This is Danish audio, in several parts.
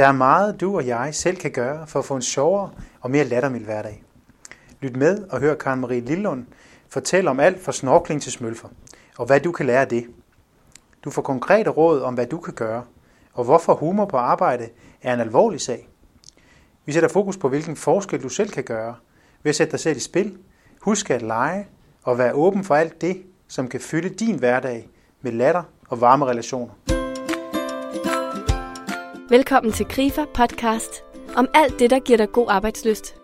Der er meget, du og jeg selv kan gøre for at få en sjovere og mere lattermild hverdag. Lyt med og hør Karen Marie Lillund fortælle om alt fra snorkling til smølfer, og hvad du kan lære af det. Du får konkrete råd om, hvad du kan gøre, og hvorfor humor på arbejde er en alvorlig sag. Vi sætter fokus på, hvilken forskel du selv kan gøre ved at sætte dig selv i spil, huske at lege og være åben for alt det, som kan fylde din hverdag med latter og varme relationer. Velkommen til Grifer podcast om alt det, der giver dig god arbejdsløst.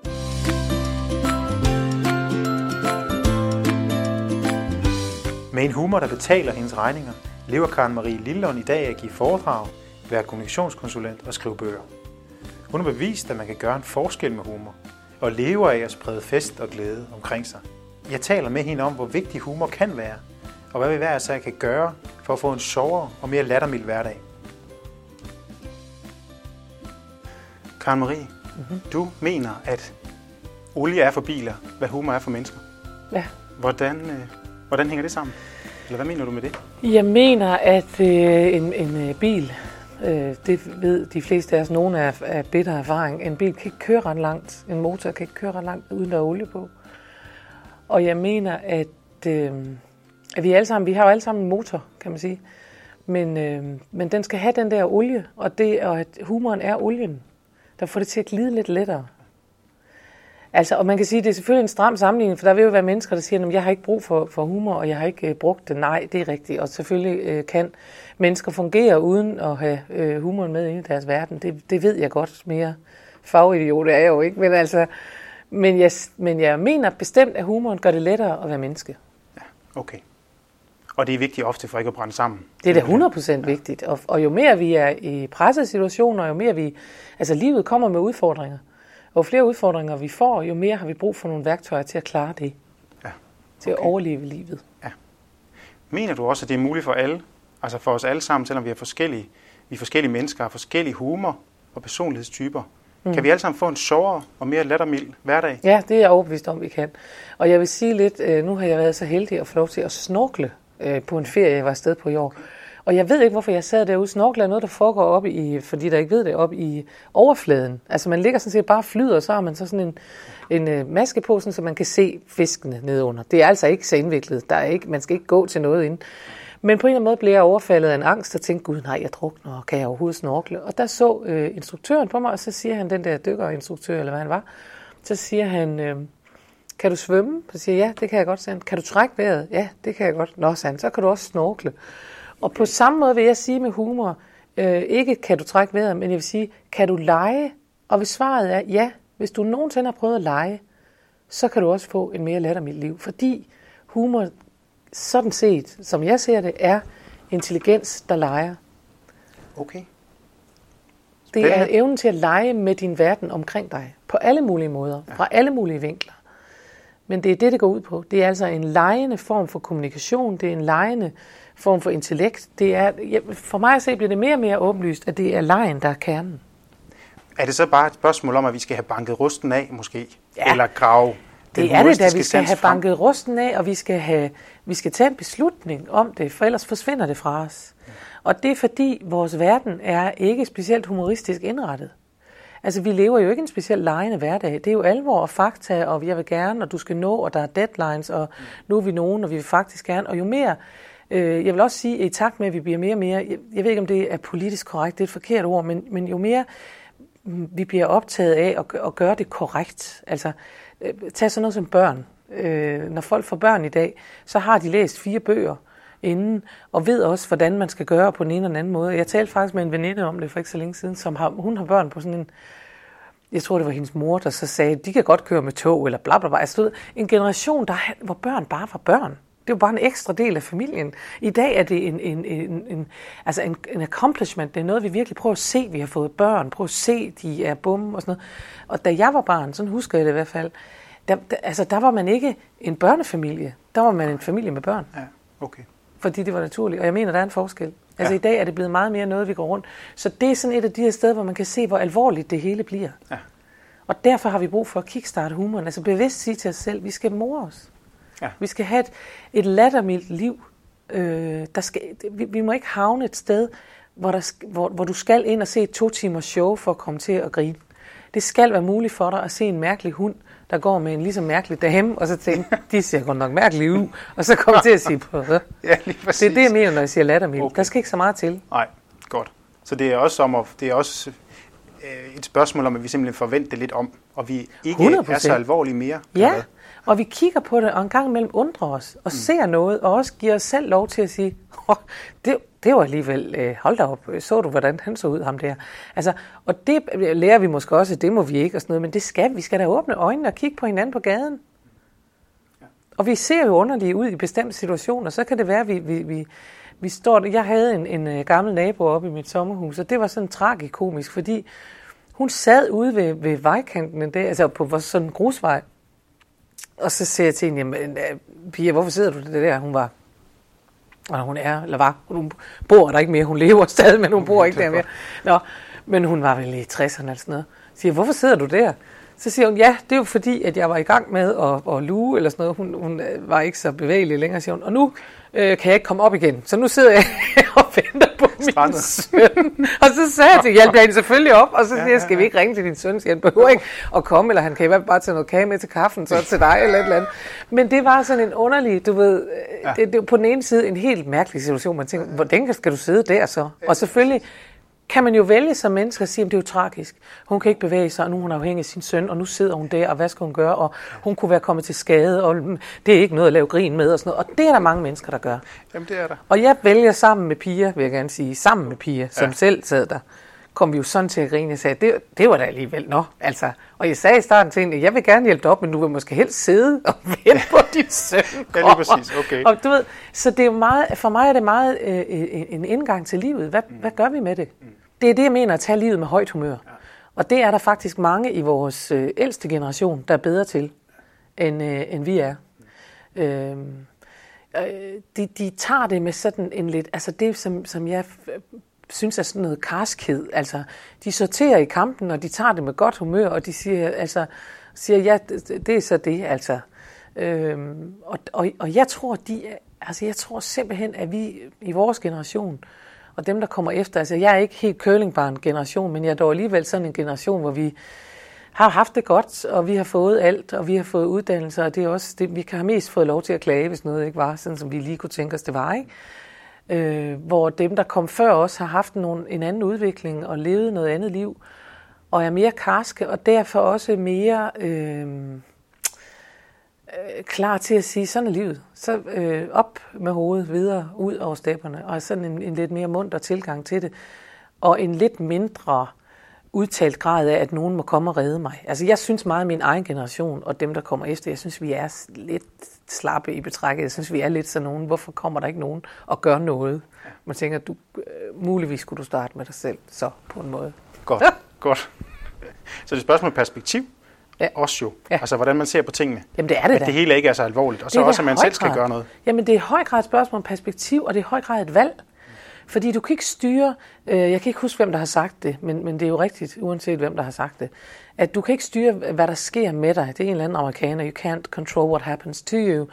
Med en humor, der betaler hendes regninger, lever Karen Marie Lillund i dag at give foredrag, være kommunikationskonsulent og skrive bøger. Hun har bevist, at man kan gøre en forskel med humor, og lever af at sprede fest og glæde omkring sig. Jeg taler med hende om, hvor vigtig humor kan være, og hvad vi hver især kan gøre for at få en sjovere og mere lattermild hverdag. Karen Marie, mm-hmm. du mener, at olie er for biler, hvad humor er for mennesker. Ja. Hvordan, øh, hvordan hænger det sammen? Eller hvad mener du med det? Jeg mener, at øh, en, en øh, bil, øh, det ved de fleste af os, nogen af, af bitter erfaring, en bil kan ikke køre ret langt, en motor kan ikke køre ret langt, uden der er olie på. Og jeg mener, at, øh, at vi alle sammen, vi har jo alle sammen en motor, kan man sige. Men, øh, men den skal have den der olie, og, det, og at humoren er olien, der får det til at glide lidt lettere. Altså, og man kan sige, at det er selvfølgelig en stram sammenligning, for der vil jo være mennesker, der siger, at jeg har ikke brug for, for humor, og jeg har ikke øh, brugt det. Nej, det er rigtigt. Og selvfølgelig øh, kan mennesker fungere uden at have øh, humoren med ind i deres verden. Det, det ved jeg godt mere. Fagidiot er jeg jo ikke, men altså... Men jeg, men jeg mener bestemt, at humoren gør det lettere at være menneske. Ja, okay. Og det er vigtigt ofte for ikke at brænde sammen. Det er da 100% ja. vigtigt. Og, og jo mere vi er i pressesituationer, jo mere vi... Altså livet kommer med udfordringer. Og jo flere udfordringer vi får, jo mere har vi brug for nogle værktøjer til at klare det. Ja. Okay. Til at overleve livet. Ja. Mener du også, at det er muligt for alle, altså for os alle sammen, selvom vi er forskellige, vi er forskellige mennesker, har forskellige humor og personlighedstyper, Mm. Kan vi alle sammen få en sjovere og mere lettermild hverdag? Ja, det er jeg overbevist om, vi kan. Og jeg vil sige lidt, øh, nu har jeg været så heldig at få lov til at snorkle øh, på en ferie, jeg var afsted på i år. Og jeg ved ikke, hvorfor jeg sad derude. Snorkle er noget, der foregår op i, fordi der ikke ved det, op i overfladen. Altså man ligger sådan set bare flyder, og så har man så sådan en, en øh, maske på, sådan, så man kan se fiskene nedunder. Det er altså ikke så indviklet. Der er ikke, man skal ikke gå til noget ind. Men på en eller anden måde blev jeg overfaldet af en angst og tænkte, gud nej, jeg drukner, kan jeg overhovedet snorkle? Og der så øh, instruktøren på mig, og så siger han, den der dykkerinstruktør, eller hvad han var, så siger han, øh, kan du svømme? Så siger jeg, ja, det kan jeg godt, siger han. Kan du trække vejret? Ja, det kan jeg godt. Nå, sagde han, så kan du også snorkle. Og på samme måde vil jeg sige med humor, øh, ikke kan du trække vejret, men jeg vil sige, kan du lege? Og hvis svaret er ja, hvis du nogensinde har prøvet at lege, så kan du også få en mere lattermild liv, fordi humor sådan set, som jeg ser det, er intelligens, der leger. Okay. Det er evnen til at lege med din verden omkring dig, på alle mulige måder, ja. fra alle mulige vinkler. Men det er det, det går ud på. Det er altså en lejende form for kommunikation, det er en lejende form for intellekt. Det er, for mig at se bliver det mere og mere åbenlyst, at det er lejen, der er kernen. Er det så bare et spørgsmål om, at vi skal have banket rusten af, måske? Ja. Eller grave det er det, da vi skal have banket rusten af, og vi skal, have, vi skal tage en beslutning om det, for ellers forsvinder det fra os. Og det er fordi, vores verden er ikke specielt humoristisk indrettet. Altså, vi lever jo ikke en specielt lejende hverdag. Det er jo alvor og fakta, og jeg vil gerne, og du skal nå, og der er deadlines, og nu er vi nogen, og vi vil faktisk gerne. Og jo mere, øh, jeg vil også sige, at i takt med, at vi bliver mere og mere, jeg, jeg ved ikke, om det er politisk korrekt, det er et forkert ord, men, men jo mere mm, vi bliver optaget af at, at gøre det korrekt. Altså, øh, tag sådan noget som børn. Øh, når folk får børn i dag, så har de læst fire bøger inden, og ved også, hvordan man skal gøre på den ene eller den anden måde. Jeg talte faktisk med en veninde om det for ikke så længe siden, som har, hun har børn på sådan en, jeg tror det var hendes mor, der så sagde, de kan godt køre med tog, eller bla bla bla. Altså, en generation, der, hvor børn bare var børn. Det var bare en ekstra del af familien. I dag er det en, en, en, en, altså en, en accomplishment. Det er noget, vi virkelig prøver at se. Vi har fået børn. Prøv at se, de er bum og sådan noget. Og da jeg var barn, sådan husker jeg det i hvert fald, der, der, altså, der var man ikke en børnefamilie. Der var man en familie med børn. Ja, okay. Fordi det var naturligt. Og jeg mener, der er en forskel. Altså ja. i dag er det blevet meget mere noget, vi går rundt. Så det er sådan et af de her steder, hvor man kan se, hvor alvorligt det hele bliver. Ja. Og derfor har vi brug for at kickstarte humoren. Altså bevidst sige til os selv, vi skal more os. Ja. Vi skal have et, et lattermildt liv. Øh, der skal, vi, vi må ikke havne et sted, hvor, der, hvor, hvor du skal ind og se et to timers show for at komme til at grine. Det skal være muligt for dig at se en mærkelig hund, der går med en lige så mærkelig dame, og så tænke, de ser godt nok mærkelige ud, og så kommer til at sige på det. Ja, lige præcis. Det er det, jeg mener, når jeg siger lattermild. Okay. Der skal ikke så meget til. Nej, godt. Så det er også, om at, det er også øh, et spørgsmål om, at vi simpelthen forventer det lidt om, og vi ikke 100%. er så alvorlige mere. Ja, og vi kigger på det, og en gang imellem undrer os, og mm. ser noget, og også giver os selv lov til at sige, oh, det, det var alligevel, øh, hold da op, så du, hvordan han så ud, ham der. Altså, og det lærer vi måske også, det må vi ikke og sådan noget, men det skal vi. skal da åbne øjnene og kigge på hinanden på gaden. Og vi ser jo underlige ud i bestemte situationer, så kan det være, at vi, vi, vi, vi står Jeg havde en, en, en øh, gammel nabo oppe i mit sommerhus, og det var sådan tragikomisk, fordi hun sad ude ved, ved vejkanten en dag, altså på sådan en grusvej, og så siger jeg til hende, jamen, øh, Pia, hvorfor sidder du det der? Hun var, og hun er, eller var, hun bor der ikke mere, hun lever stadig, men hun bor ikke der mere. Nå, men hun var vel i 60'erne eller sådan noget. Så siger hvorfor sidder du der? Så siger hun, ja, det er jo fordi, at jeg var i gang med at, at luge eller sådan noget. Hun, hun øh, var ikke så bevægelig længere, siger hun. Og nu øh, kan jeg ikke komme op igen. Så nu sidder jeg og venter på min søn. Og så sagde jeg til hjælp hende selvfølgelig op, og så siger jeg, skal vi ikke ringe til din søn? Så jeg behøver ikke at komme, eller han kan i bare tage noget kage med til kaffen, så til dig eller et eller andet. Men det var sådan en underlig, du ved, øh, ja. det, det var på den ene side en helt mærkelig situation. Man tænker, hvordan skal du sidde der så? Og selvfølgelig kan man jo vælge som menneske at sige, at det er jo tragisk. Hun kan ikke bevæge sig, og nu er hun afhængig af sin søn, og nu sidder hun der, og hvad skal hun gøre? Og hun kunne være kommet til skade, og det er ikke noget at lave grin med, og sådan noget. Og det er der mange mennesker, der gør. Jamen, det er der. Og jeg vælger sammen med Pia, vil jeg gerne sige, sammen med Pia, som ja. selv sad der, kom vi jo sådan til at grine. Jeg sagde, det, det var da alligevel, nå, altså. Og jeg sagde i starten til hende, jeg vil gerne hjælpe dig op, men du vil måske helst sidde og vente på din søn Ja, lige præcis, okay. Og du ved, så det er meget, for mig er det meget øh, en indgang til livet. Hvad, mm. hvad gør vi med det? Mm. Det er det, jeg mener, at tage livet med højt humør. Ja. Og det er der faktisk mange i vores øh, ældste generation, der er bedre til, end, øh, end vi er. Øhm, øh, de, de tager det med sådan en lidt, altså det, som, som jeg synes er sådan noget karskhed. Altså, de sorterer i kampen, og de tager det med godt humør, og de siger, altså, siger ja, det, det er så det, altså. Øhm, og, og, og jeg tror, de, altså, jeg tror simpelthen, at vi i vores generation, og dem, der kommer efter, altså jeg er ikke helt curlingbarn-generation, men jeg er dog alligevel sådan en generation, hvor vi har haft det godt, og vi har fået alt, og vi har fået uddannelse, og det er også det, vi kan have mest fået lov til at klage, hvis noget ikke var sådan, som vi lige kunne tænke os, det var, ikke? Øh, hvor dem, der kom før os, har haft nogle, en anden udvikling og levet noget andet liv, og er mere karske, og derfor også mere... Øh, øh, klar til at sige, sådan er livet. Så øh, op med hovedet, videre ud over stepperne, og sådan en, en lidt mere munter tilgang til det. Og en lidt mindre udtalt grad af, at nogen må komme og redde mig. Altså jeg synes meget, at min egen generation og dem, der kommer efter, jeg synes, vi er lidt slappe i betrækket. Jeg synes, vi er lidt sådan nogen, hvorfor kommer der ikke nogen og gør noget? Man tænker, du, øh, muligvis skulle du starte med dig selv, så på en måde. Godt, godt. Så det er et spørgsmål om perspektiv ja. også jo. Ja. Altså, hvordan man ser på tingene. Jamen, det er det At da. det hele ikke er så alvorligt. Og så også, at man selv skal gøre noget. Jamen, det er i høj grad et spørgsmål om perspektiv, og det er i høj grad et valg. Fordi du kan ikke styre, øh, jeg kan ikke huske, hvem der har sagt det, men, men det er jo rigtigt, uanset hvem der har sagt det, at du kan ikke styre, hvad der sker med dig. Det er en eller anden amerikaner, you can't control what happens to you,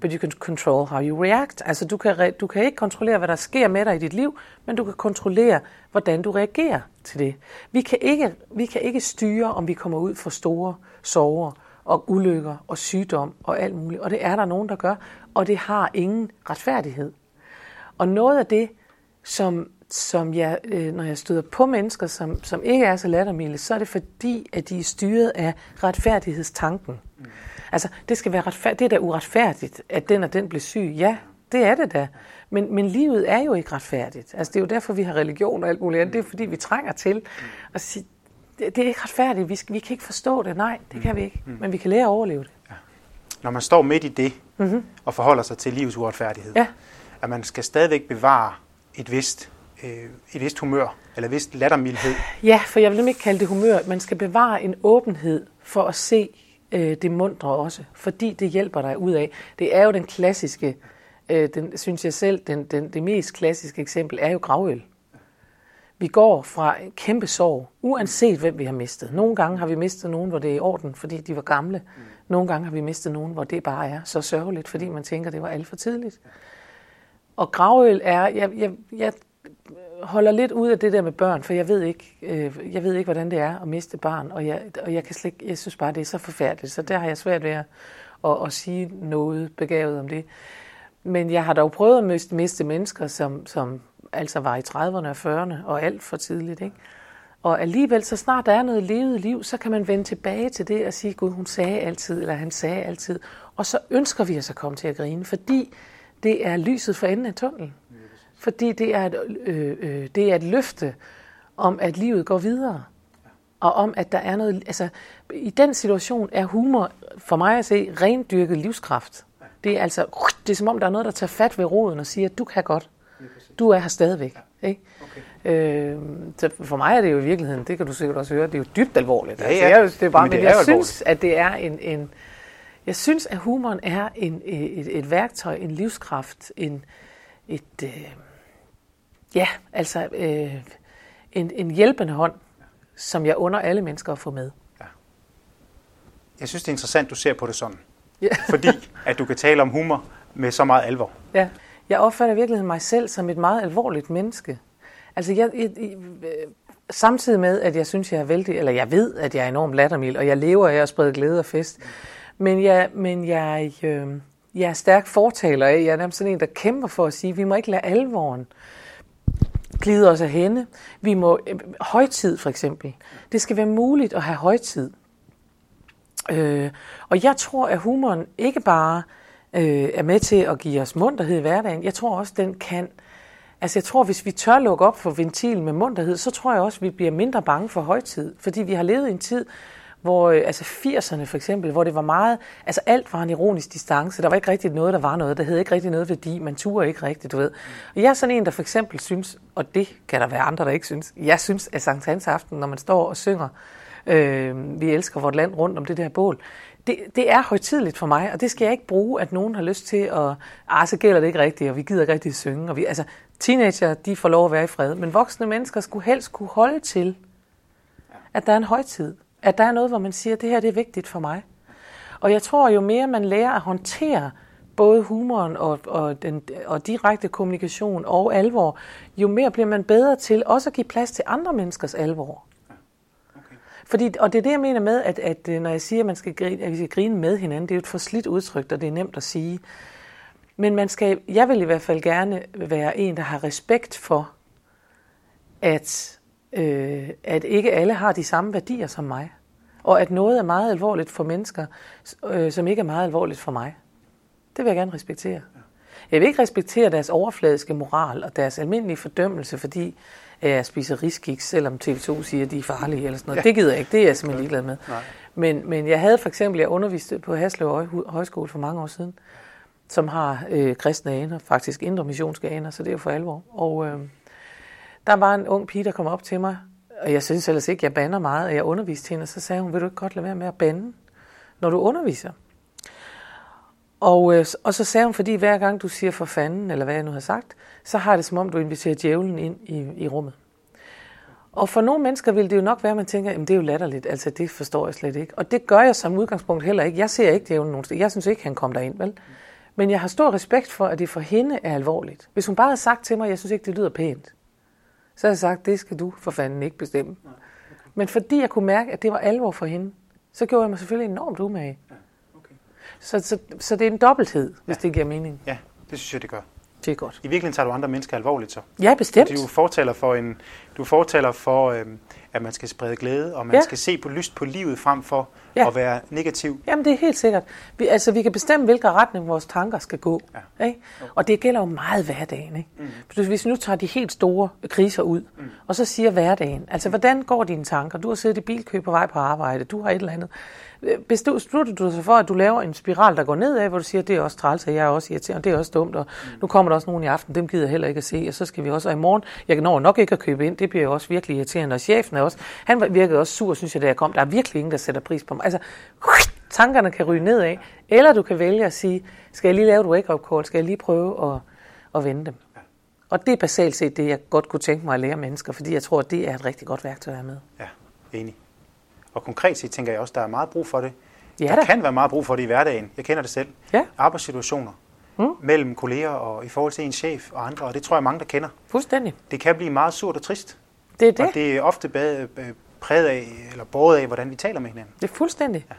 but you can control how you react. Altså du kan, du kan ikke kontrollere, hvad der sker med dig i dit liv, men du kan kontrollere, hvordan du reagerer til det. Vi kan ikke, vi kan ikke styre, om vi kommer ud for store sorger og ulykker og sygdom og alt muligt. Og det er der nogen, der gør, og det har ingen retfærdighed. Og noget af det, som, som jeg, øh, når jeg støder på mennesker, som, som ikke er så lattermilde, så er det fordi, at de er styret af retfærdighedstanken. Mm. Altså, det skal være retfærdigt. Det er da uretfærdigt, at den og den blev syg. Ja, det er det da. Men, men livet er jo ikke retfærdigt. Altså, det er jo derfor, vi har religion og alt muligt andet. Det er fordi, vi trænger til at sige, det, det er ikke retfærdigt. Vi, vi kan ikke forstå det. Nej, det kan vi ikke. Mm. Men vi kan lære at overleve det. Ja. Når man står midt i det, mm-hmm. og forholder sig til livets uretfærdighed, ja. at man skal stadigvæk bevare et vist, øh, et vist humør, eller et vist lattermildhed. Ja, for jeg vil ikke kalde det humør. Man skal bevare en åbenhed for at se øh, det mundre også, fordi det hjælper dig ud af. Det er jo den klassiske, øh, den, synes jeg selv, den, den, det mest klassiske eksempel er jo gravøl. Vi går fra en kæmpe sorg, uanset hvem vi har mistet. Nogle gange har vi mistet nogen, hvor det er i orden, fordi de var gamle. Nogle gange har vi mistet nogen, hvor det bare er så sørgeligt, fordi man tænker, det var alt for tidligt. Og gravøl er, jeg, jeg, jeg holder lidt ud af det der med børn, for jeg ved ikke, øh, jeg ved ikke hvordan det er at miste barn, og jeg, og jeg, kan slet, jeg synes bare, det er så forfærdeligt, så der har jeg svært ved at, at, at sige noget begavet om det. Men jeg har dog prøvet at miste, miste mennesker, som, som altså var i 30'erne og 40'erne, og alt for tidligt. Ikke? Og alligevel, så snart der er noget levet liv, så kan man vende tilbage til det og sige, Gud, hun sagde altid, eller han sagde altid. Og så ønsker vi os at komme til at grine, fordi det er lyset for enden af tunnelen. Fordi det er, et, øh, øh, det er et løfte om, at livet går videre. Og om, at der er noget... Altså, i den situation er humor, for mig at se, rendyrket livskraft. Det er altså, det er som om, der er noget, der tager fat ved roden og siger, at du kan godt. Du er her stadigvæk. Ikke? Okay. Øh, så for mig er det jo i virkeligheden, det kan du sikkert også høre, det er jo dybt alvorligt. Ja, altså, ja. Altså, jeg, det er bare, men, det men jeg synes, at det er en, en, jeg synes, at humoren er en, et, et værktøj, en livskraft, en, et, øh, ja, altså øh, en, en hjælpende hånd, som jeg under alle mennesker at få med. Ja. Jeg synes, det er interessant, du ser på det sådan. Ja. fordi at du kan tale om humor med så meget alvor. Ja, jeg opfatter virkelig mig selv som et meget alvorligt menneske. Altså, jeg, jeg, jeg, samtidig med, at jeg synes, jeg er vældig, eller jeg ved, at jeg er enormt lattermild, og jeg lever af at sprede glæde og fest. Men jeg, men jeg, øh, jeg er stærk fortaler af, jeg er nærmest sådan en, der kæmper for at sige, at vi må ikke lade alvoren glide os af hende. Vi må, øh, højtid for eksempel, det skal være muligt at have højtid. Øh, og jeg tror, at humoren ikke bare øh, er med til at give os munterhed i hverdagen, jeg tror også, den kan Altså jeg tror, hvis vi tør lukke op for ventilen med munterhed, så tror jeg også, at vi bliver mindre bange for højtid. Fordi vi har levet i en tid, hvor øh, altså 80'erne for eksempel, hvor det var meget, altså alt var en ironisk distance. Der var ikke rigtig noget, der var noget. Der havde ikke rigtig noget værdi. Man turde ikke rigtigt, du ved. Og jeg er sådan en, der for eksempel synes, og det kan der være andre, der ikke synes, jeg synes, at Sankt Hans aften, når man står og synger, øh, vi elsker vort land rundt om det der bål, det, det er højtidligt for mig, og det skal jeg ikke bruge, at nogen har lyst til at, ah, så gælder det ikke rigtigt, og vi gider ikke rigtig synge. Og vi, altså, teenager, de får lov at være i fred, men voksne mennesker skulle helst kunne holde til, at der er en højtid. At der er noget, hvor man siger, at det her det er vigtigt for mig. Og jeg tror, jo mere man lærer at håndtere både humoren og, og, den, og direkte kommunikation og alvor, jo mere bliver man bedre til også at give plads til andre menneskers alvor. Fordi, og det er det, jeg mener med, at, at øh, når jeg siger, at, man skal grine, at vi skal grine med hinanden, det er jo et forslidt udtryk, og det er nemt at sige. Men man skal, jeg vil i hvert fald gerne være en, der har respekt for, at, øh, at ikke alle har de samme værdier som mig. Og at noget er meget alvorligt for mennesker, øh, som ikke er meget alvorligt for mig. Det vil jeg gerne respektere. Jeg vil ikke respektere deres overfladiske moral og deres almindelige fordømmelse, fordi jeg spiser riskiks, selvom TV2 siger, at de er farlige eller sådan noget. Ja. Det gider jeg ikke, det er jeg simpelthen ligeglad med. Nej. Men, men jeg havde for eksempel, jeg underviste på Haslev Højskole for mange år siden, som har øh, kristne aner, faktisk indre missionske aner, så det er jo for alvor. Og øh, der var en ung pige, der kom op til mig, og jeg synes ellers ikke, jeg bander meget, og jeg underviste hende, og så sagde hun, vil du ikke godt lade være med at bande, når du underviser? Og, øh, og så sagde hun, fordi hver gang du siger for fanden, eller hvad jeg nu har sagt, så har det som om, du inviterer djævlen ind i, i rummet. Og for nogle mennesker vil det jo nok være, at man tænker, at det er jo latterligt, altså det forstår jeg slet ikke. Og det gør jeg som udgangspunkt heller ikke. Jeg ser ikke djævlen nogen sted. Jeg synes ikke, han kom derind, vel? Men jeg har stor respekt for, at det for hende er alvorligt. Hvis hun bare havde sagt til mig, at jeg synes ikke, det lyder pænt, så havde jeg sagt, det skal du for fanden ikke bestemme. Men fordi jeg kunne mærke, at det var alvor for hende, så gjorde jeg mig selvfølgelig enormt umage. Så, så, så det er en dobbelthed, hvis ja. det giver mening. Ja, det synes jeg, det gør. Det er godt. I virkeligheden tager du andre mennesker alvorligt så. Ja, bestemt. Du fortaler for, en, du fortaler for øhm, at man skal sprede glæde, og man ja. skal se på lyst på livet frem for ja. at være negativ. Jamen, det er helt sikkert. Vi, altså, vi kan bestemme, hvilken retning vores tanker skal gå. Ja. Ikke? Og det gælder jo meget hverdagen. Ikke? Mm. Hvis vi nu tager de helt store kriser ud, mm. og så siger hverdagen, altså, hvordan går dine tanker? Du har siddet i bilkø på vej på arbejde, du har et eller andet beslutter du sig for, at du laver en spiral, der går nedad, hvor du siger, det er også træls, og jeg er også irriterende, og det er også dumt, og nu kommer der også nogen i aften, dem gider jeg heller ikke at se, og så skal vi også, og i morgen, jeg når nok ikke at købe ind, det bliver jo også virkelig irriterende, og chefen er også, han virkede også sur, synes jeg, da jeg kom, der er virkelig ingen, der sætter pris på mig. Altså, tankerne kan ryge nedad, eller du kan vælge at sige, skal jeg lige lave et wake-up call, skal jeg lige prøve at, at vende dem. Og det er basalt set det, jeg godt kunne tænke mig at lære mennesker, fordi jeg tror, at det er et rigtig godt værktøj at have med. Ja, enig. Og konkret set tænker jeg også, der er meget brug for det. Ja, der da. kan være meget brug for det i hverdagen. Jeg kender det selv. Ja. Arbejdssituationer. mm. mellem kolleger og i forhold til en chef og andre, og det tror jeg mange, der kender. Fuldstændig. Det kan blive meget surt og trist. Det er det. Og det er ofte bad, præget af, eller båret af, hvordan vi taler med hinanden. Det er fuldstændig. Ja.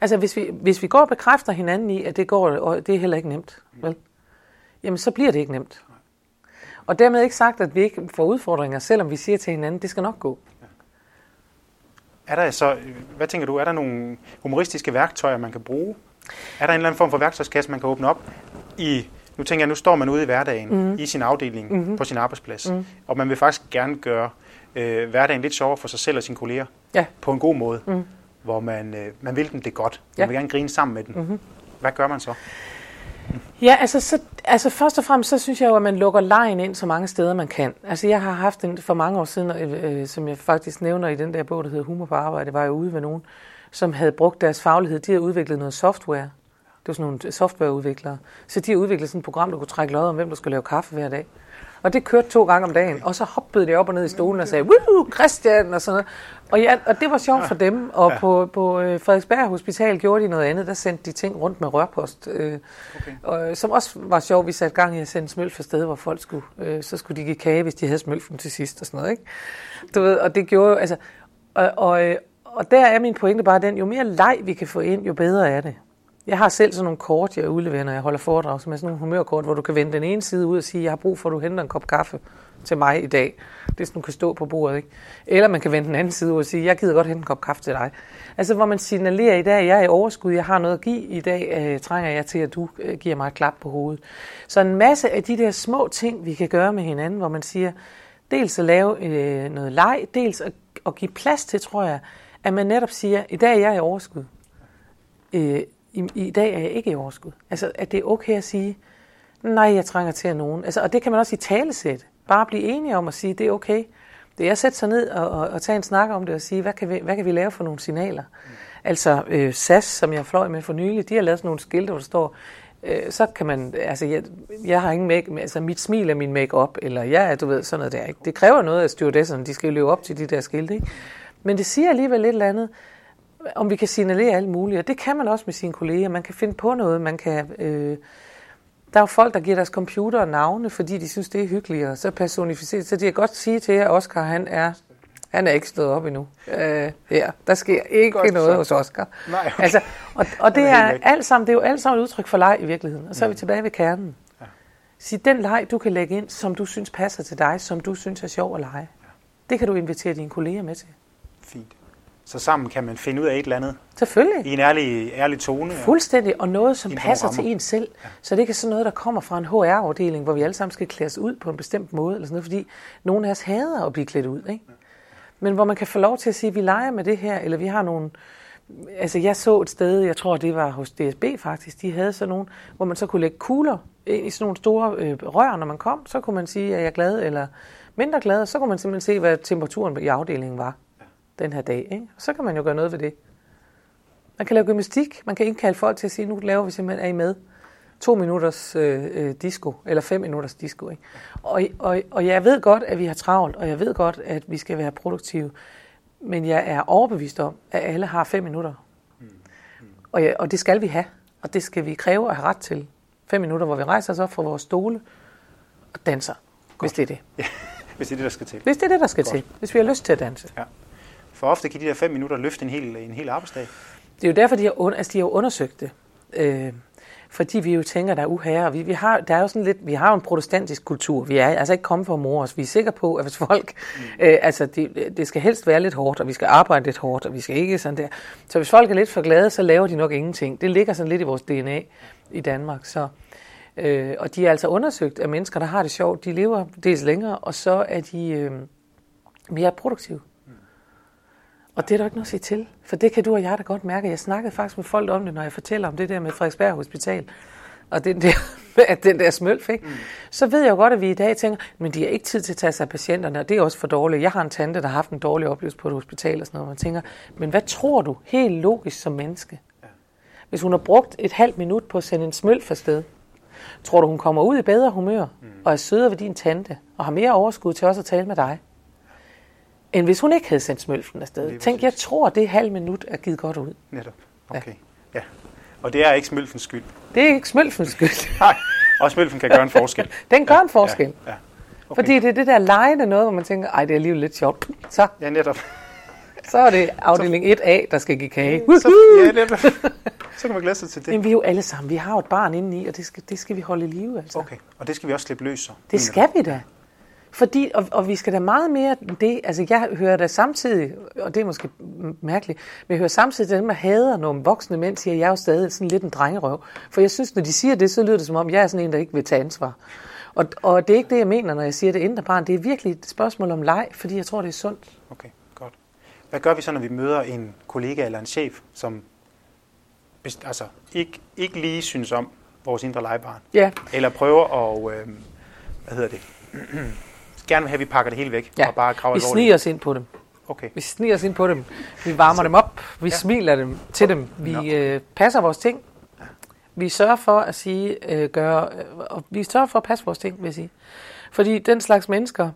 Altså, hvis vi, hvis vi går og bekræfter hinanden i, at det går, og det er heller ikke nemt, mm. vel? Jamen, så bliver det ikke nemt. Og dermed ikke sagt, at vi ikke får udfordringer, selvom vi siger til hinanden, det skal nok gå. Er der så, hvad tænker du, er der nogle humoristiske værktøjer, man kan bruge? Er der en eller anden form for værktøjskasse, man kan åbne op i, nu tænker jeg, nu står man ude i hverdagen, mm. i sin afdeling, mm-hmm. på sin arbejdsplads, mm. og man vil faktisk gerne gøre øh, hverdagen lidt sjovere for sig selv og sine kolleger, ja. på en god måde, mm. hvor man, øh, man vil dem det godt. Man ja. vil gerne grine sammen med dem. Mm-hmm. Hvad gør man så? Ja, altså, så, altså først og fremmest, så synes jeg jo, at man lukker lejen ind så mange steder, man kan. Altså jeg har haft en for mange år siden, øh, øh, som jeg faktisk nævner i den der bog, der hedder Humor på arbejde, var jeg ude ved nogen, som havde brugt deres faglighed. De havde udviklet noget software. Det var sådan nogle softwareudviklere. Så de havde udviklet sådan et program, der kunne trække lod om, hvem der skulle lave kaffe hver dag. Og det kørte to gange om dagen, og så hoppede de op og ned i stolen og sagde, Woo, Christian, og sådan noget. Og, ja, og det var sjovt for dem, og ja. på, på øh, Frederiksberg Hospital gjorde de noget andet, der sendte de ting rundt med rørpost, øh, okay. og, som også var sjovt, vi satte gang i at sende smølf for steder, hvor folk skulle, øh, så skulle de give kage, hvis de havde smølfen til sidst og sådan noget, ikke? Du ved, og det gjorde altså, og, og, øh, og der er min pointe bare den, jo mere leg vi kan få ind, jo bedre er det. Jeg har selv sådan nogle kort, jeg udleverer, når jeg holder foredrag, som er sådan nogle humørkort, hvor du kan vende den ene side ud og sige, jeg har brug for, at du henter en kop kaffe til mig i dag. Det er sådan, du kan stå på bordet, ikke? Eller man kan vende den anden side ud og sige, jeg gider godt hente en kop kaffe til dig. Altså, hvor man signalerer i dag, jeg er i overskud, jeg har noget at give, i dag øh, trænger jeg til, at du øh, giver mig et klap på hovedet. Så en masse af de der små ting, vi kan gøre med hinanden, hvor man siger, dels at lave øh, noget leg, dels at, at give plads til, tror jeg, at man netop siger, i dag er jeg i overskud. Øh, i, i dag er jeg ikke i overskud. Altså, at det er okay at sige, nej, jeg trænger til at nogen. Altså, og det kan man også i talesæt. Bare blive enige om at sige, det er okay. Det er at sætte sig ned og, og, og tage en snak om det og sige, hvad kan vi, hvad kan vi lave for nogle signaler? Mm. Altså øh, SAS, som jeg fløj med for nylig, de har lavet sådan nogle skilte, hvor der står, øh, så kan man, altså jeg, jeg har ingen make, altså mit smil er min make-up, eller ja, du ved, sådan noget der. Ikke? Det kræver noget af stewardesserne, de skal jo leve op til de der skilte, ikke? Men det siger alligevel lidt eller andet om vi kan signalere alt muligt, og det kan man også med sine kolleger. Man kan finde på noget, man kan... Øh, der er jo folk, der giver deres computer navne, fordi de synes, det er hyggeligt, og så personificeret. Så de kan godt sige til jer, at Oscar, han er, han er ikke stået op endnu. Øh, ja, der sker ikke godt, noget så. hos Oscar. Nej, okay. altså, og, og det, er alt sammen, det er jo alt sammen et udtryk for leg i virkeligheden. Og så er vi tilbage ved kernen. Ja. Sig den leg, du kan lægge ind, som du synes passer til dig, som du synes er sjov at lege. Ja. Det kan du invitere dine kolleger med til. Fint. Så sammen kan man finde ud af et eller andet. Selvfølgelig. I en ærlig, ærlig tone. Fuldstændig, og noget, som passer til en selv. Ja. Så det er ikke sådan noget, der kommer fra en HR-afdeling, hvor vi alle sammen skal klædes ud på en bestemt måde, eller sådan noget, fordi nogen af os hader at blive klædt ud. Ikke? Ja. Men hvor man kan få lov til at sige, at vi leger med det her, eller vi har nogle... Altså, jeg så et sted, jeg tror, det var hos DSB faktisk, de havde sådan nogle, hvor man så kunne lægge kugler i sådan nogle store øh, rør, når man kom. Så kunne man sige, at jeg er glad eller mindre glad, og så kunne man simpelthen se, hvad temperaturen i afdelingen var den her dag. Ikke? Og så kan man jo gøre noget ved det. Man kan lave gymnastik. Man kan indkalde folk til at sige, nu laver vi simpelthen, er I med? To minutters øh, øh, disco, eller fem minutters disco. Ikke? Og, og, og jeg ved godt, at vi har travlt, og jeg ved godt, at vi skal være produktive. Men jeg er overbevist om, at alle har fem minutter. Og, ja, og det skal vi have. Og det skal vi kræve at have ret til. Fem minutter, hvor vi rejser os op fra vores stole og danser. Godt. Hvis det er det. Ja, hvis det er det, der skal til. Hvis det er det, der skal godt. til. Hvis vi har lyst til at danse. Ja. For ofte kan de der fem minutter løfte en hel, en hel arbejdsdag. Det er jo derfor, de har, altså, de har undersøgt det. Øh, fordi vi jo tænker, der er uherre. Vi, vi har, der er jo sådan lidt, vi har jo en protestantisk kultur. Vi er altså ikke kommet for at os. Vi er sikre på, at hvis folk... Mm. Øh, altså, det, det skal helst være lidt hårdt, og vi skal arbejde lidt hårdt, og vi skal ikke sådan der. Så hvis folk er lidt for glade, så laver de nok ingenting. Det ligger sådan lidt i vores DNA i Danmark. Så, øh, og de er altså undersøgt af mennesker, der har det sjovt. De lever dels længere, og så er de øh, mere produktive. Og det er der ikke noget at sige til, for det kan du og jeg da godt mærke. Jeg snakkede faktisk med folk om det, når jeg fortæller om det der med Frederiksberg Hospital, og den der, at den der smølf, ikke? Mm. så ved jeg jo godt, at vi i dag tænker, men de har ikke tid til at tage sig af patienterne, og det er også for dårligt. Jeg har en tante, der har haft en dårlig oplevelse på et hospital og sådan noget, og man tænker, men hvad tror du helt logisk som menneske? Hvis hun har brugt et halvt minut på at sende en smølf afsted, tror du, hun kommer ud i bedre humør, mm. og er sødere ved din tante, og har mere overskud til også at tale med dig? End hvis hun ikke havde sendt smølfen afsted. Tænk, jeg tror, det halv minut er givet godt ud. Netop. Okay. Ja. ja. Og det er ikke smølfens skyld. Det er ikke smølfens skyld. Nej. Og smølfen kan gøre en forskel. Den gør ja, en forskel. Ja, ja. Okay. Fordi det er det der lejende noget, hvor man tænker, ej, det er alligevel lidt sjovt. Så. Ja, netop. Så er det afdeling 1A, der skal give kage. Så, ja, netop. Så kan man glæde sig til det. Men vi er jo alle sammen, vi har jo et barn indeni, og det skal, det skal vi holde i live. Altså. Okay, og det skal vi også slippe løs så. Det skal vi da. Fordi, og, og vi skal da meget mere det, altså jeg hører da samtidig, og det er måske mærkeligt, men jeg hører samtidig dem, der hader nogle voksne mænd, siger, at jeg er jo stadig sådan lidt en drengerøv. For jeg synes, når de siger det, så lyder det som om, jeg er sådan en, der ikke vil tage ansvar. Og, og det er ikke det, jeg mener, når jeg siger det indre barn. Det er virkelig et spørgsmål om leg, fordi jeg tror, det er sundt. Okay, godt. Hvad gør vi så, når vi møder en kollega eller en chef, som altså, ikke, ikke lige synes om vores indre legebarn? Ja. Eller prøver at, øh, hvad hedder det, gerne vil have, at vi pakker det hele væk ja. og bare graver Vi sniger os ind på dem. Okay. Vi sniger os ind på dem. Vi varmer så, dem op. Vi ja. smiler dem til dem. Vi no. øh, passer vores ting. Vi sørger for at sige, øh, gøre, øh, og vi sørger for at passe vores ting, vil jeg sige. Fordi den slags mennesker,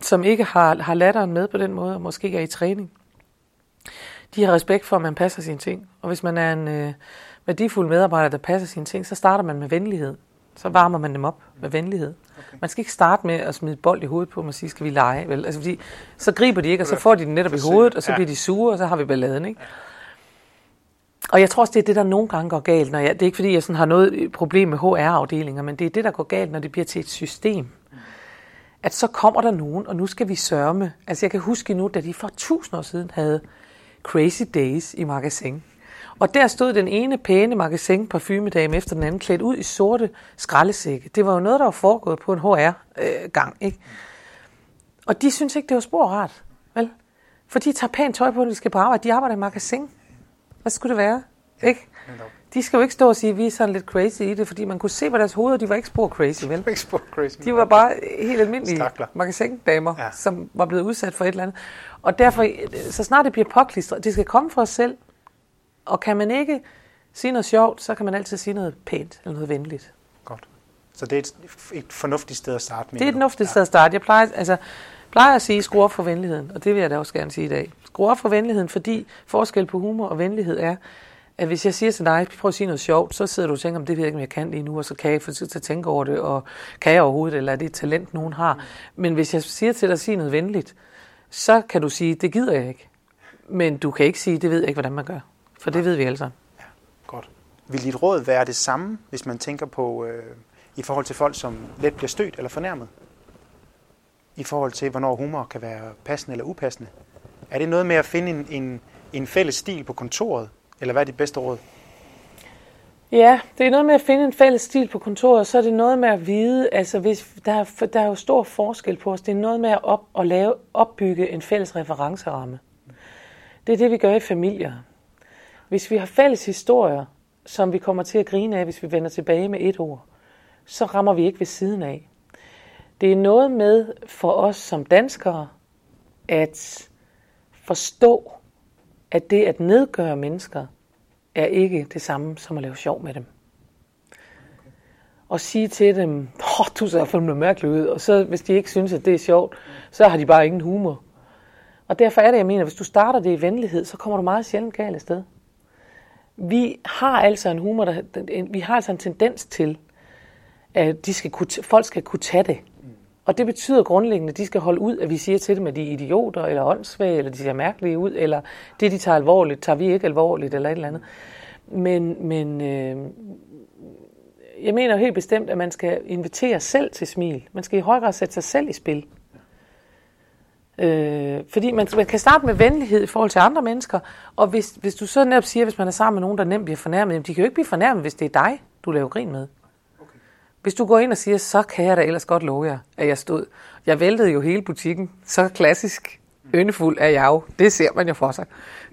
som ikke har, har latteren med på den måde, og måske ikke er i træning, de har respekt for, at man passer sine ting. Og hvis man er en øh, værdifuld medarbejder, der passer sine ting, så starter man med venlighed. Så varmer man dem op med venlighed. Okay. Man skal ikke starte med at smide bold i hovedet på dem og sige, skal vi lege? Vel? Altså, fordi, så griber de ikke, og så får de den netop i hovedet, og så bliver de sure, og så har vi balladen. Ikke? Og jeg tror også, det er det, der nogle gange går galt. Når jeg, det er ikke, fordi jeg sådan har noget problem med HR-afdelinger, men det er det, der går galt, når det bliver til et system. At så kommer der nogen, og nu skal vi sørme. Altså jeg kan huske nu, da de for tusind år siden havde Crazy Days i magasin. Og der stod den ene pæne magasin parfumedame efter den anden klædt ud i sorte skraldesække. Det var jo noget, der var foregået på en HR-gang, ikke? Og de synes ikke, det var spor rart, vel? For de tager pænt tøj på, når de skal på arbejde. De arbejder i magasin. Hvad skulle det være? Ikke? De skal jo ikke stå og sige, at vi er sådan lidt crazy i det, fordi man kunne se på deres hoveder, de var ikke spor crazy, vel? ikke spor crazy. De var bare helt almindelige magasindamer, ja. som var blevet udsat for et eller andet. Og derfor, så snart det bliver påklistret, det skal komme fra os selv. Og kan man ikke sige noget sjovt, så kan man altid sige noget pænt eller noget venligt. Godt. Så det er et, et fornuftigt sted at starte med? Det er et fornuftigt sted at starte. Jeg plejer, altså, plejer at sige, skru op for venligheden, og det vil jeg da også gerne sige i dag. Skru op for venligheden, fordi forskel på humor og venlighed er, at hvis jeg siger til dig, prøv at sige noget sjovt, så sidder du og tænker, om det ved jeg ikke, om jeg kan lige nu, og så kan jeg få tid til at tænke over det, og kan jeg overhovedet, eller er det et talent, nogen har. Men hvis jeg siger til dig at sige noget venligt, så kan du sige, det gider jeg ikke. Men du kan ikke sige, det ved jeg ikke, hvordan man gør. For det ved vi alle sammen. Ja, godt. Vil dit råd være det samme, hvis man tænker på, øh, i forhold til folk, som let bliver stødt eller fornærmet? I forhold til, hvornår humor kan være passende eller upassende? Er det noget med at finde en, en, en fælles stil på kontoret, eller hvad er dit bedste råd? Ja, det er noget med at finde en fælles stil på kontoret, så er det noget med at vide, altså hvis, der, er, der er jo stor forskel på os, det er noget med at op, at lave, opbygge en fælles referenceramme. Det er det, vi gør i familier. Hvis vi har fælles historier, som vi kommer til at grine af, hvis vi vender tilbage med et ord, så rammer vi ikke ved siden af. Det er noget med for os som danskere at forstå, at det at nedgøre mennesker er ikke det samme som at lave sjov med dem. Og sige til dem, åh, du ser fandme mærkelig ud, og så hvis de ikke synes, at det er sjovt, så har de bare ingen humor. Og derfor er det, jeg mener, hvis du starter det i venlighed, så kommer du meget sjældent galt sted. Vi har altså en humor, der, vi har altså en tendens til, at de skal kunne, folk skal kunne tage det. Og det betyder grundlæggende, at de skal holde ud, at vi siger til dem, at de er idioter, eller åndssvage, eller de ser mærkelige ud, eller det, de tager alvorligt, tager vi ikke alvorligt, eller et eller andet. Men, men øh, jeg mener helt bestemt, at man skal invitere selv til smil. Man skal i høj grad sætte sig selv i spil. Øh, fordi man, man kan starte med venlighed i forhold til andre mennesker, og hvis, hvis du så netop siger, hvis man er sammen med nogen, der nemt bliver fornærmet, de kan jo ikke blive fornærmet, hvis det er dig, du laver grin med. Okay. Hvis du går ind og siger, så kan jeg da ellers godt love jer, at jeg stod. Jeg væltede jo hele butikken, så klassisk yndefuld er jeg jo. Det ser man jo for sig.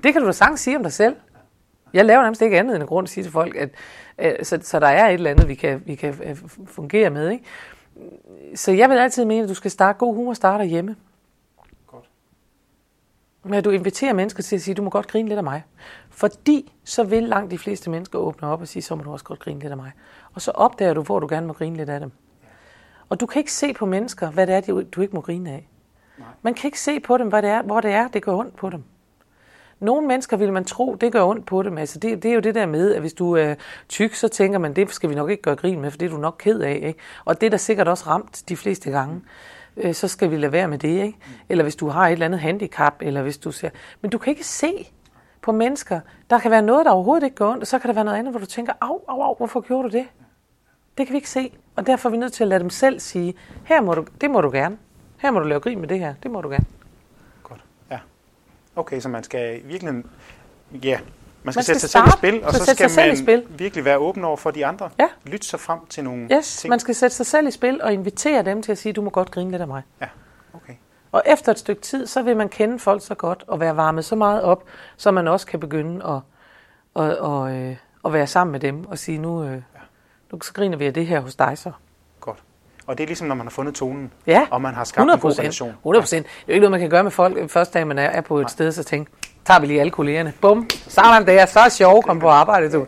Det kan du da sagtens sige om dig selv. Jeg laver nærmest ikke andet end en grund at sige til folk, at, at så, så der er et eller andet, vi kan, vi kan øh, fungere med. Ikke? Så jeg vil altid mene, at du skal starte god humor starter hjemme. Men du inviterer mennesker til at sige, du må godt grine lidt af mig. Fordi så vil langt de fleste mennesker åbne op og sige, så må du også godt grine lidt af mig. Og så opdager du, hvor du gerne må grine lidt af dem. Og du kan ikke se på mennesker, hvad det er, du ikke må grine af. Man kan ikke se på dem, hvad det er, hvor det er, det går ondt på dem. Nogle mennesker vil man tro, det gør ondt på dem. Altså det, det er jo det der med, at hvis du er tyk, så tænker man, det skal vi nok ikke gøre grin med, for det er du nok ked af. Ikke? Og det er da sikkert også ramt de fleste gange. Øh, så skal vi lade være med det. Ikke? Eller hvis du har et eller andet handicap, eller hvis du ser... Men du kan ikke se på mennesker. Der kan være noget, der overhovedet ikke går ondt, og så kan der være noget andet, hvor du tænker, au, au, au, hvorfor gjorde du det? Det kan vi ikke se. Og derfor er vi nødt til at lade dem selv sige, her må du, det må du gerne. Her må du lave grin med det her. Det må du gerne. Godt. Ja. Okay, så man skal virkelig... Ja, man skal, man skal sætte sig selv i spil, og så, så skal man spil. virkelig være åben over for de andre. Ja. Lytte sig frem til nogle yes, ting. man skal sætte sig selv i spil og invitere dem til at sige, du må godt grine lidt af mig. Ja, okay. Og efter et stykke tid, så vil man kende folk så godt og være varmet så meget op, så man også kan begynde at, at, at, at, øh, at være sammen med dem og sige, nu, øh, ja. nu så griner vi af det her hos dig så. Og det er ligesom, når man har fundet tonen, ja. og man har skabt 100%, en god relation. 100 procent. Ja. Det er jo ikke noget, man kan gøre med folk første dag, man er på et Nej. sted, så tænke, tager vi lige alle kollegerne. Bum, sådan der, så er sjov at komme på arbejde, du.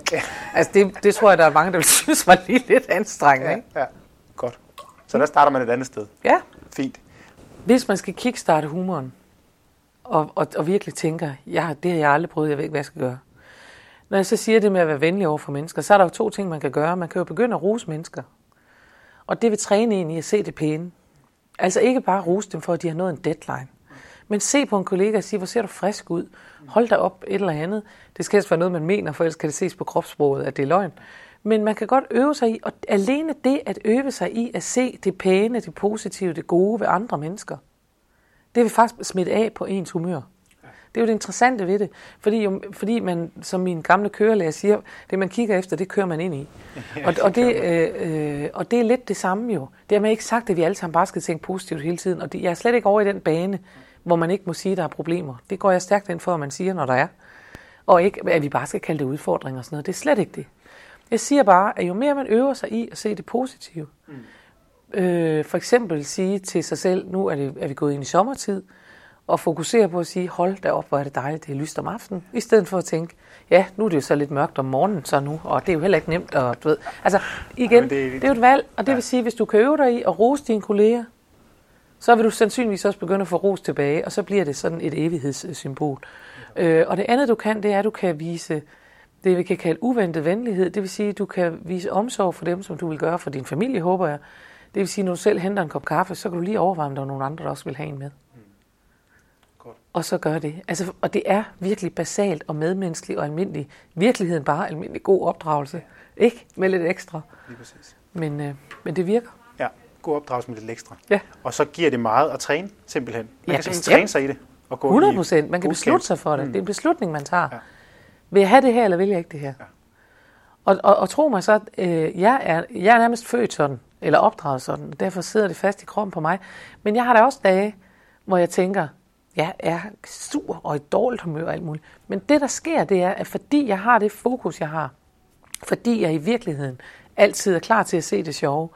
Altså, det, det tror jeg, der er mange, der vil synes var lige lidt anstrengende, ikke? Ja, ja. godt. Så der starter man et andet sted. Ja. Fint. Hvis man skal kickstarte humoren, og, og, og virkelig tænker, ja, det har jeg aldrig prøvet, jeg ved ikke, hvad jeg skal gøre. Når jeg så siger det med at være venlig over for mennesker, så er der jo to ting, man kan gøre. Man kan jo begynde at rose mennesker. Og det vil træne en i at se det pæne. Altså ikke bare rose dem for, at de har nået en deadline. Men se på en kollega og sige, hvor ser du frisk ud. Hold dig op et eller andet. Det skal helst være noget, man mener, for ellers kan det ses på kropssproget, at det er løgn. Men man kan godt øve sig i, og alene det at øve sig i at se det pæne, det positive, det gode ved andre mennesker, det vil faktisk smitte af på ens humør. Det er jo det interessante ved det, fordi, jo, fordi man, som min gamle kørelærer siger, det man kigger efter, det kører man ind i. Og, og, det, øh, øh, og det er lidt det samme jo. Det har man ikke sagt, at vi alle sammen bare skal tænke positivt hele tiden, og det, jeg er slet ikke over i den bane, hvor man ikke må sige, at der er problemer. Det går jeg stærkt ind for, at man siger, når der er. Og ikke, at vi bare skal kalde det udfordringer og sådan noget. Det er slet ikke det. Jeg siger bare, at jo mere man øver sig i at se det positive, mm. øh, for eksempel sige til sig selv, nu er, det, er vi gået ind i sommertid, og fokusere på at sige, hold da op, hvor er det dejligt, det er lyst om aftenen, i stedet for at tænke, ja, nu er det jo så lidt mørkt om morgenen så nu, og det er jo heller ikke nemt, og du ved, altså igen, ja, det, er, det er jo et valg, og det ja. vil sige, hvis du kan øve dig i at rose dine kolleger, så vil du sandsynligvis også begynde at få ros tilbage, og så bliver det sådan et evighedssymbol. Øh, og det andet du kan, det er, at du kan vise det, vi kan kalde uventet venlighed. Det vil sige, at du kan vise omsorg for dem, som du vil gøre for din familie, håber jeg. Det vil sige, når du selv henter en kop kaffe, så kan du lige overveje, om der er nogen andre, der også vil have en med. Og så gør det. Altså, og det er virkelig basalt og medmenneskeligt og almindelig. Virkeligheden bare almindelig god opdragelse. Ja. Ikke med lidt ekstra. Lige præcis. Men, øh, men det virker god opdragelse med lidt ekstra. Ja. Og så giver det meget at træne, simpelthen. Man ja, kan simpelthen træne sig i det. Og gå 100 procent. Man kan beslutte sig for det. Mm. Det er en beslutning, man tager. Ja. Vil jeg have det her, eller vil jeg ikke det her? Ja. Og, og, og tro mig så, øh, jeg, er, jeg er nærmest født sådan, eller opdraget sådan, og derfor sidder det fast i kroppen på mig. Men jeg har da også dage, hvor jeg tænker, jeg er sur og i dårligt humør og alt muligt. Men det, der sker, det er, at fordi jeg har det fokus, jeg har, fordi jeg i virkeligheden altid er klar til at se det sjove,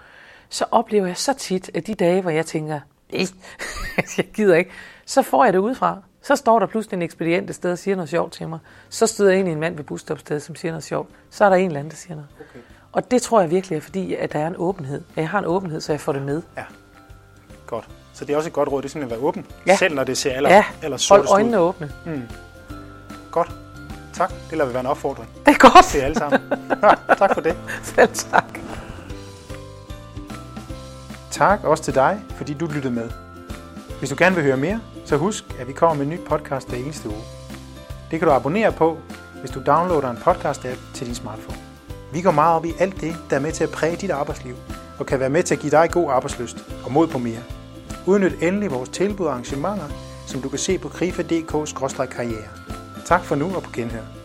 så oplever jeg så tit, at de dage, hvor jeg tænker, jeg gider ikke, så får jeg det udefra. Så står der pludselig en ekspedient et sted og siger noget sjovt til mig. Så støder jeg ind i en mand ved busstopstedet, som siger noget sjovt. Så er der en eller anden, der siger noget. Okay. Og det tror jeg virkelig er fordi, at der er en åbenhed. At jeg har en åbenhed, så jeg får det med. Ja, godt. Så det er også et godt råd, det er simpelthen at være åben, ja. selv når det ser aller, ja. aller Hold øjnene ud. åbne. Mm. Godt. Tak. Det lader vi være en opfordring. Det er godt. Til alle sammen. tak for det. Selv tak. Tak også til dig, fordi du lyttede med. Hvis du gerne vil høre mere, så husk, at vi kommer med en ny podcast hver eneste uge. Det kan du abonnere på, hvis du downloader en podcast-app til din smartphone. Vi går meget op i alt det, der er med til at præge dit arbejdsliv, og kan være med til at give dig god arbejdsløst og mod på mere. Udnyt endelig vores tilbud og arrangementer, som du kan se på krifa.dk-karriere. Tak for nu og på genhør.